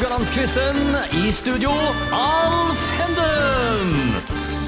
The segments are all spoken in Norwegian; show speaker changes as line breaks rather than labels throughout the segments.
Haugalandsquizen. I studio, Alf Henden.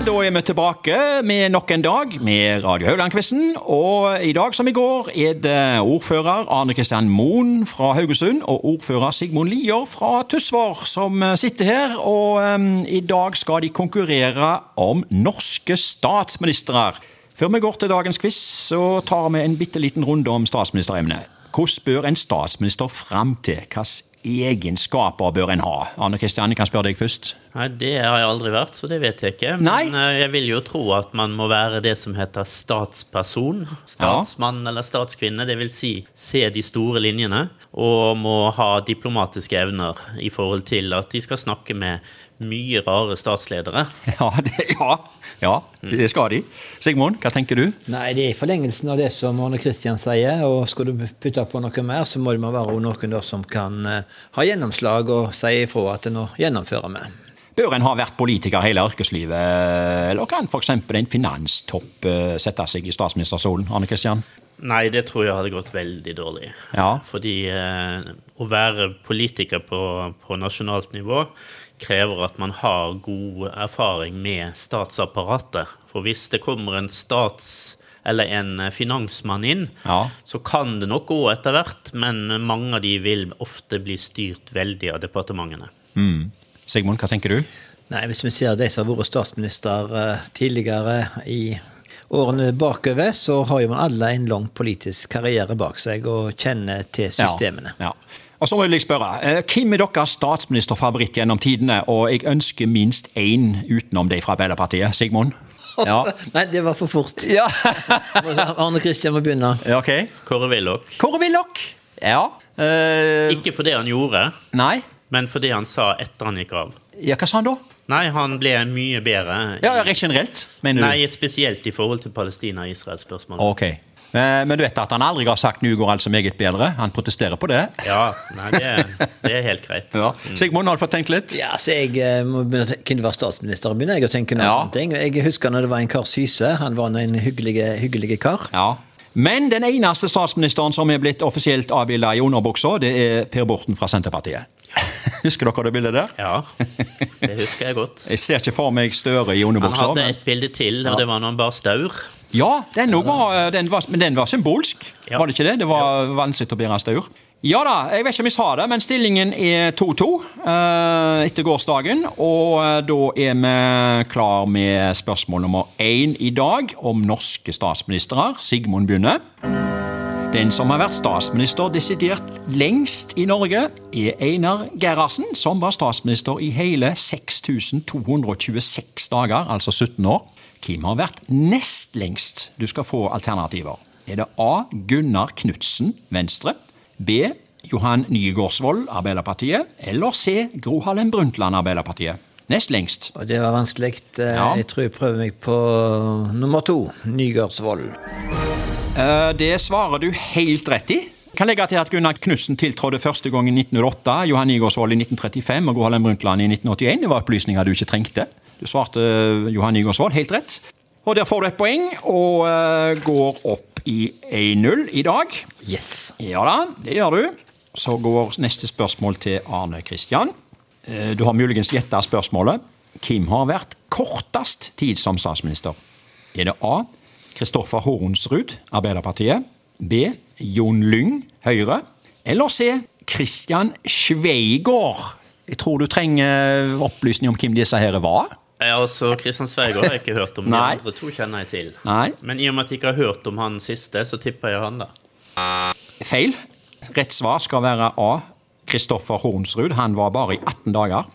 Da er vi tilbake med nok en dag med Radio Haugland-quizen. Og i dag som i går er det ordfører Arne Kristian Moen fra Haugesund og ordfører Sigmund Lier fra Tysvær som sitter her. Og um, i dag skal de konkurrere om norske statsministre. Før vi går til dagens quiz, så tar vi en bitte liten runde om statsministeremnet. Hvordan bør en statsminister fram til? Hvilke egenskaper bør en ha? Anne Kristianne kan spørre deg først.
Nei, Det har jeg aldri vært, så det vet jeg ikke.
Nei.
Men eh, jeg vil jo tro at man må være det som heter statsperson. Statsmann eller statskvinne. Det vil si se de store linjene. Og må ha diplomatiske evner i forhold til at de skal snakke med mye rare statsledere.
Ja, det, ja, ja, det skal de. Sigmund, hva tenker du?
Nei, det er i forlengelsen av det som Arne Kristian sier. Og skal du putte på noe mer, så må det være noen der som kan eh, ha gjennomslag og si ifra at nå gjennomfører vi.
Bør en ha vært politiker hele yrkeslivet, eller kan f.eks. en finanstopp eh, sette seg i statsministerstolen? Arne Kristian?
Nei, det tror jeg hadde gått veldig dårlig.
Ja.
Fordi eh, å være politiker på, på nasjonalt nivå krever at man har god erfaring med statsapparatet. For hvis det kommer en stats- eller en eh, finansmann inn,
Ja.
så kan det nok gå etter hvert, men mange av de vil ofte bli styrt veldig av departementene.
Sigmund, hva tenker du?
Nei, Hvis vi ser de som har vært statsminister eh, tidligere i årene bakover, så har jo man alle en lang politisk karriere bak seg og kjenner til systemene.
Ja. ja. Og så vil jeg spørre, eh, Hvem er deres statsministerfavoritt gjennom tidene? Og jeg ønsker minst én utenom de fra Arbeiderpartiet. Sigmund? Ja.
Nei, det var for fort.
ja.
Arne Kristian må begynne.
ok.
Kåre Willoch.
Kåre Willoch. Ja. Uh...
Ikke for det han gjorde,
nei.
Men for det han sa etter han gikk av.
Ja, hva sa han da?
Nei, han ble mye bedre.
Ja, Rett generelt, mener du?
Nei, spesielt i forhold til Palestina-Israel-spørsmålet.
Ok. Eh, Men du vet at han aldri har sagt 'nå går alt så meget bedre'? Han protesterer på det.
Ja, nei, det, det er helt greit.
Ja. Sigmund, har du fått tenkt litt?
Ja, så Jeg eh, må begynne å tenke, være statsminister, begynner jeg å tenke noe
Ja.
sånne ting. Jeg husker når det var en kar Syse. Han var en hyggelig, hyggelig kar.
Ja. Men den eneste statsministeren som er blitt offisielt avbilda i underbuksa, det er Per Borten fra Senterpartiet. Husker dere det bildet der?
Ja, det husker jeg godt.
Jeg ser ikke for meg Støre i
Han hadde et bilde til, og det var når han bar staur.
Ja, den var, den var, men den var symbolsk,
Ja.
var det ikke det? Det var vanskelig å bære staur. Ja da, jeg vet ikke om jeg sa det, men stillingen er 2-2 eh, etter gårsdagen. Og eh, da er vi klar med spørsmål nummer én i dag om norske statsministre. Sigmund begynner. Den som har vært statsminister desidert lengst i Norge, er Einar Gerhardsen, som var statsminister i hele 6226 dager, altså 17 år. Hvem har vært nest lengst? Du skal få alternativer. Er det A. Gunnar Knudsen, Venstre. B. Johan Nygaardsvold, Arbeiderpartiet. Eller C. Gro Harlem Brundtland, Arbeiderpartiet. Nest lengst.
Og det var vanskelig. Eh,
Ja.
Jeg tror jeg prøver meg på nummer to. Nygardsvold.
Eh, Det svarer du helt rett i. Kan legge til at Gunnar Knudsen tiltrådte første gang i 1908, Johan Nygaardsvold i 1935 og Gro Harlem Brundtland i 1981. Det var opplysninger du ikke trengte. Du svarte eh, Johan Nygaardsvold helt rett. Og der får du et poeng, og eh, går opp i 1-0 i dag.
Yes.
Ja da, det gjør du. Så går neste spørsmål til Arne Kristian. Du har muligens gjetta spørsmålet. Hvem har vært kortest tid som statsminister? Er det A. Kristoffer Hornsrud, Arbeiderpartiet. B. Jon Lyng, Høyre. Eller C. Christian Sveigård. Jeg tror du trenger opplysning om hvem disse her var.
Ja, altså, Kristian Sveigård har jeg ikke hørt om. De andre to kjenner jeg til.
Nei,
Men i og med at jeg ikke har hørt om han siste, så tipper jeg han, da.
feil. Rett svar skal være A. Kristoffer Hornsrud. Han var bare i 18 dager,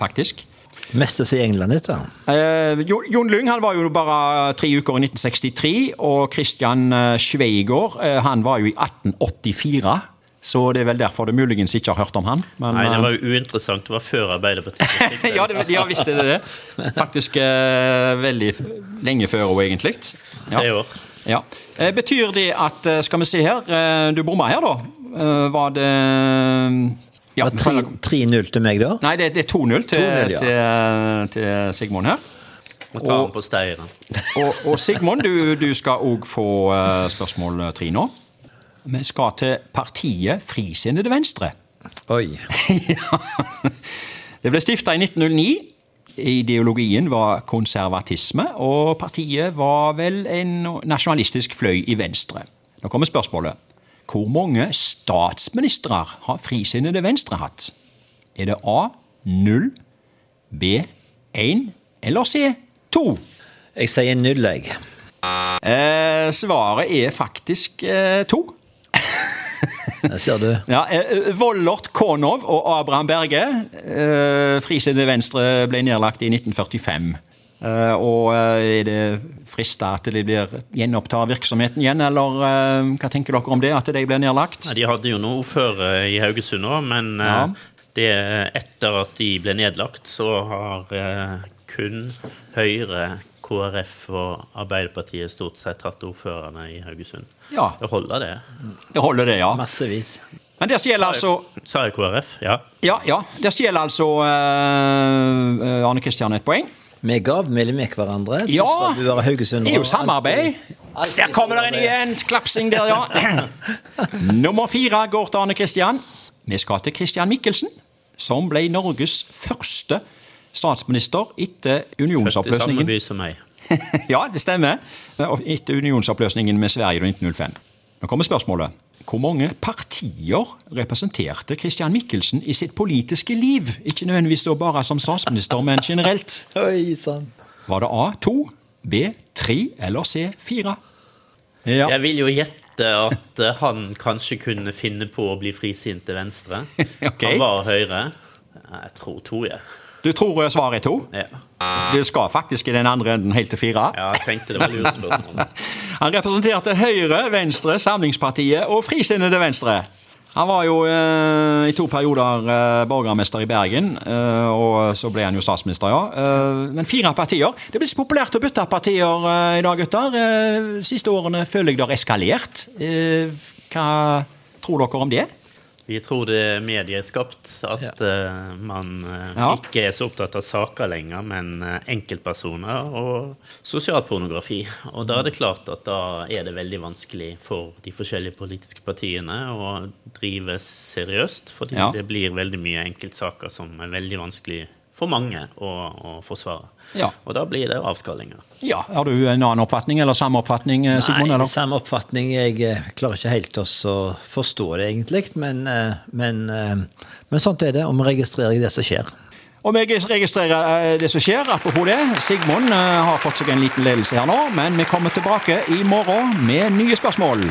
faktisk.
Mest i England, dette.
Eh, Jon Lyng han var jo bare tre uker i 1963, og Christian Schweigaard Sveigård eh, han var jo i 1884. Så det er vel derfor du muligens ikke har hørt om han. Men,
Nei, det
eh,
var jo uinteressant. Det var før Arbeiderpartiet.
ja, det, ja, visst er det det. Faktisk eh, veldig lenge før henne, egentlig. Ja.
Tre år.
Ja. Eh, betyr det at eh, Skal vi se her. eh, du bomma her, da. Eh, var det ja,
Det var 3-0 til meg, da.
Nei, det, det er 2-0 til,
ja.
til, til Sigmund her.
Må ta han på steiren.
Og, og Sigmund, du, du skal òg få eh, spørsmål tre nå. Vi skal til partiet Frisinnede Venstre.
Oi.
Det ble stifta i 1909. Ideologien var konservatisme, og partiet var vel en nasjonalistisk fløy i Venstre. Nå kommer spørsmålet. Hvor mange statsministre har frisinnede Venstre hatt? Er det A 0, B 1 eller C 2?
Jeg sier null, jeg.
Eh, svaret er faktisk eh, to.
Det ser du.
Ja, eh, Vollert Konow og Abraham Berge. Eh, Frisinnede Venstre ble nedlagt i 1945. Eh, og eh, er det frista at de blir gjenopptar virksomheten igjen, eller eh, hva tenker dere om det, at de blir nedlagt?
Ja, de hadde jo noe ordfører i Haugesund òg, men
Ja.
det, etter at de ble nedlagt, så har kun Høyre, KrF og Arbeiderpartiet stort sett hatt ordførerne i Haugesund.
Ja,
Det holder, det.
det holder det, ja.
Massevis.
Men der stjeler altså
Sa jeg KrF? Ja.
Ja, ja, der stjeler altså eh, Arne Kristian et poeng.
Vi gavmilder med hverandre.
Ja, Det er jo samarbeid.
alltid-
Der kommer det en igjen! Klapsing der, ja. Nummer fire går til Arne Kristian. Vi skal til Kristian Mikkelsen, som ble Norges første statsminister etter
Født i samme by som meg.
Ja, det stemmer. Etter unionsoppløsningen med Sverige i 1905. Nå kommer spørsmålet. Hvor mange partier representerte Kristian Mikkelsen i sitt politiske liv? Ikke nødvendigvis da bare som statsminister, men generelt.
Oi sann.
Var det A 2, B 3 eller C 4? Ja.
Jeg vil jo gjette at eh, han kanskje kunne finne på å bli frisint til venstre.
okay.
Han var Høyre. Jeg tror to, jeg.
Du tror svaret er to?
Ja.
Du skal faktisk i den andre enden helt til fire.
ja, jeg tenkte det var lurt.
Han representerte Høyre, Venstre, Samlingspartiet og Frisinnede Venstre. Han var jo eh, i to perioder eh, borgermester i Bergen, eh, og så ble han jo statsminister, ja. Eh, men fire partier. Det blir så populært å bytte partier eh, i dag, gutter. Eh, siste årene føler jeg det har eskalert. Hva tror dere om det?
Vi tror det er medieskapt, at eh, man eh,
Ja.
ikke er så opptatt av saker lenger, men eh, enkeltpersoner og sosialpornografi. Og da er det klart at da er det veldig vanskelig for de forskjellige politiske partiene å drive seriøst, fordi
Ja.
det blir veldig mye enkeltsaker som er veldig vanskelig for mange å, å forsvare.
Ja.
Og da blir det avskallinger.
Ja, Har du en annen oppfatning, eller samme oppfatning, eh, Sigmund?
Nei, samme oppfatning. Jeg eh, klarer ikke helt å forstå det, egentlig. Men, eh, men, men sånt er det, og vi registrerer det som skjer.
Og vi registrerer det som skjer. Apropos det, Sigmund har fått seg en liten ledelse her nå, men vi kommer tilbake i morgen med nye spørsmål.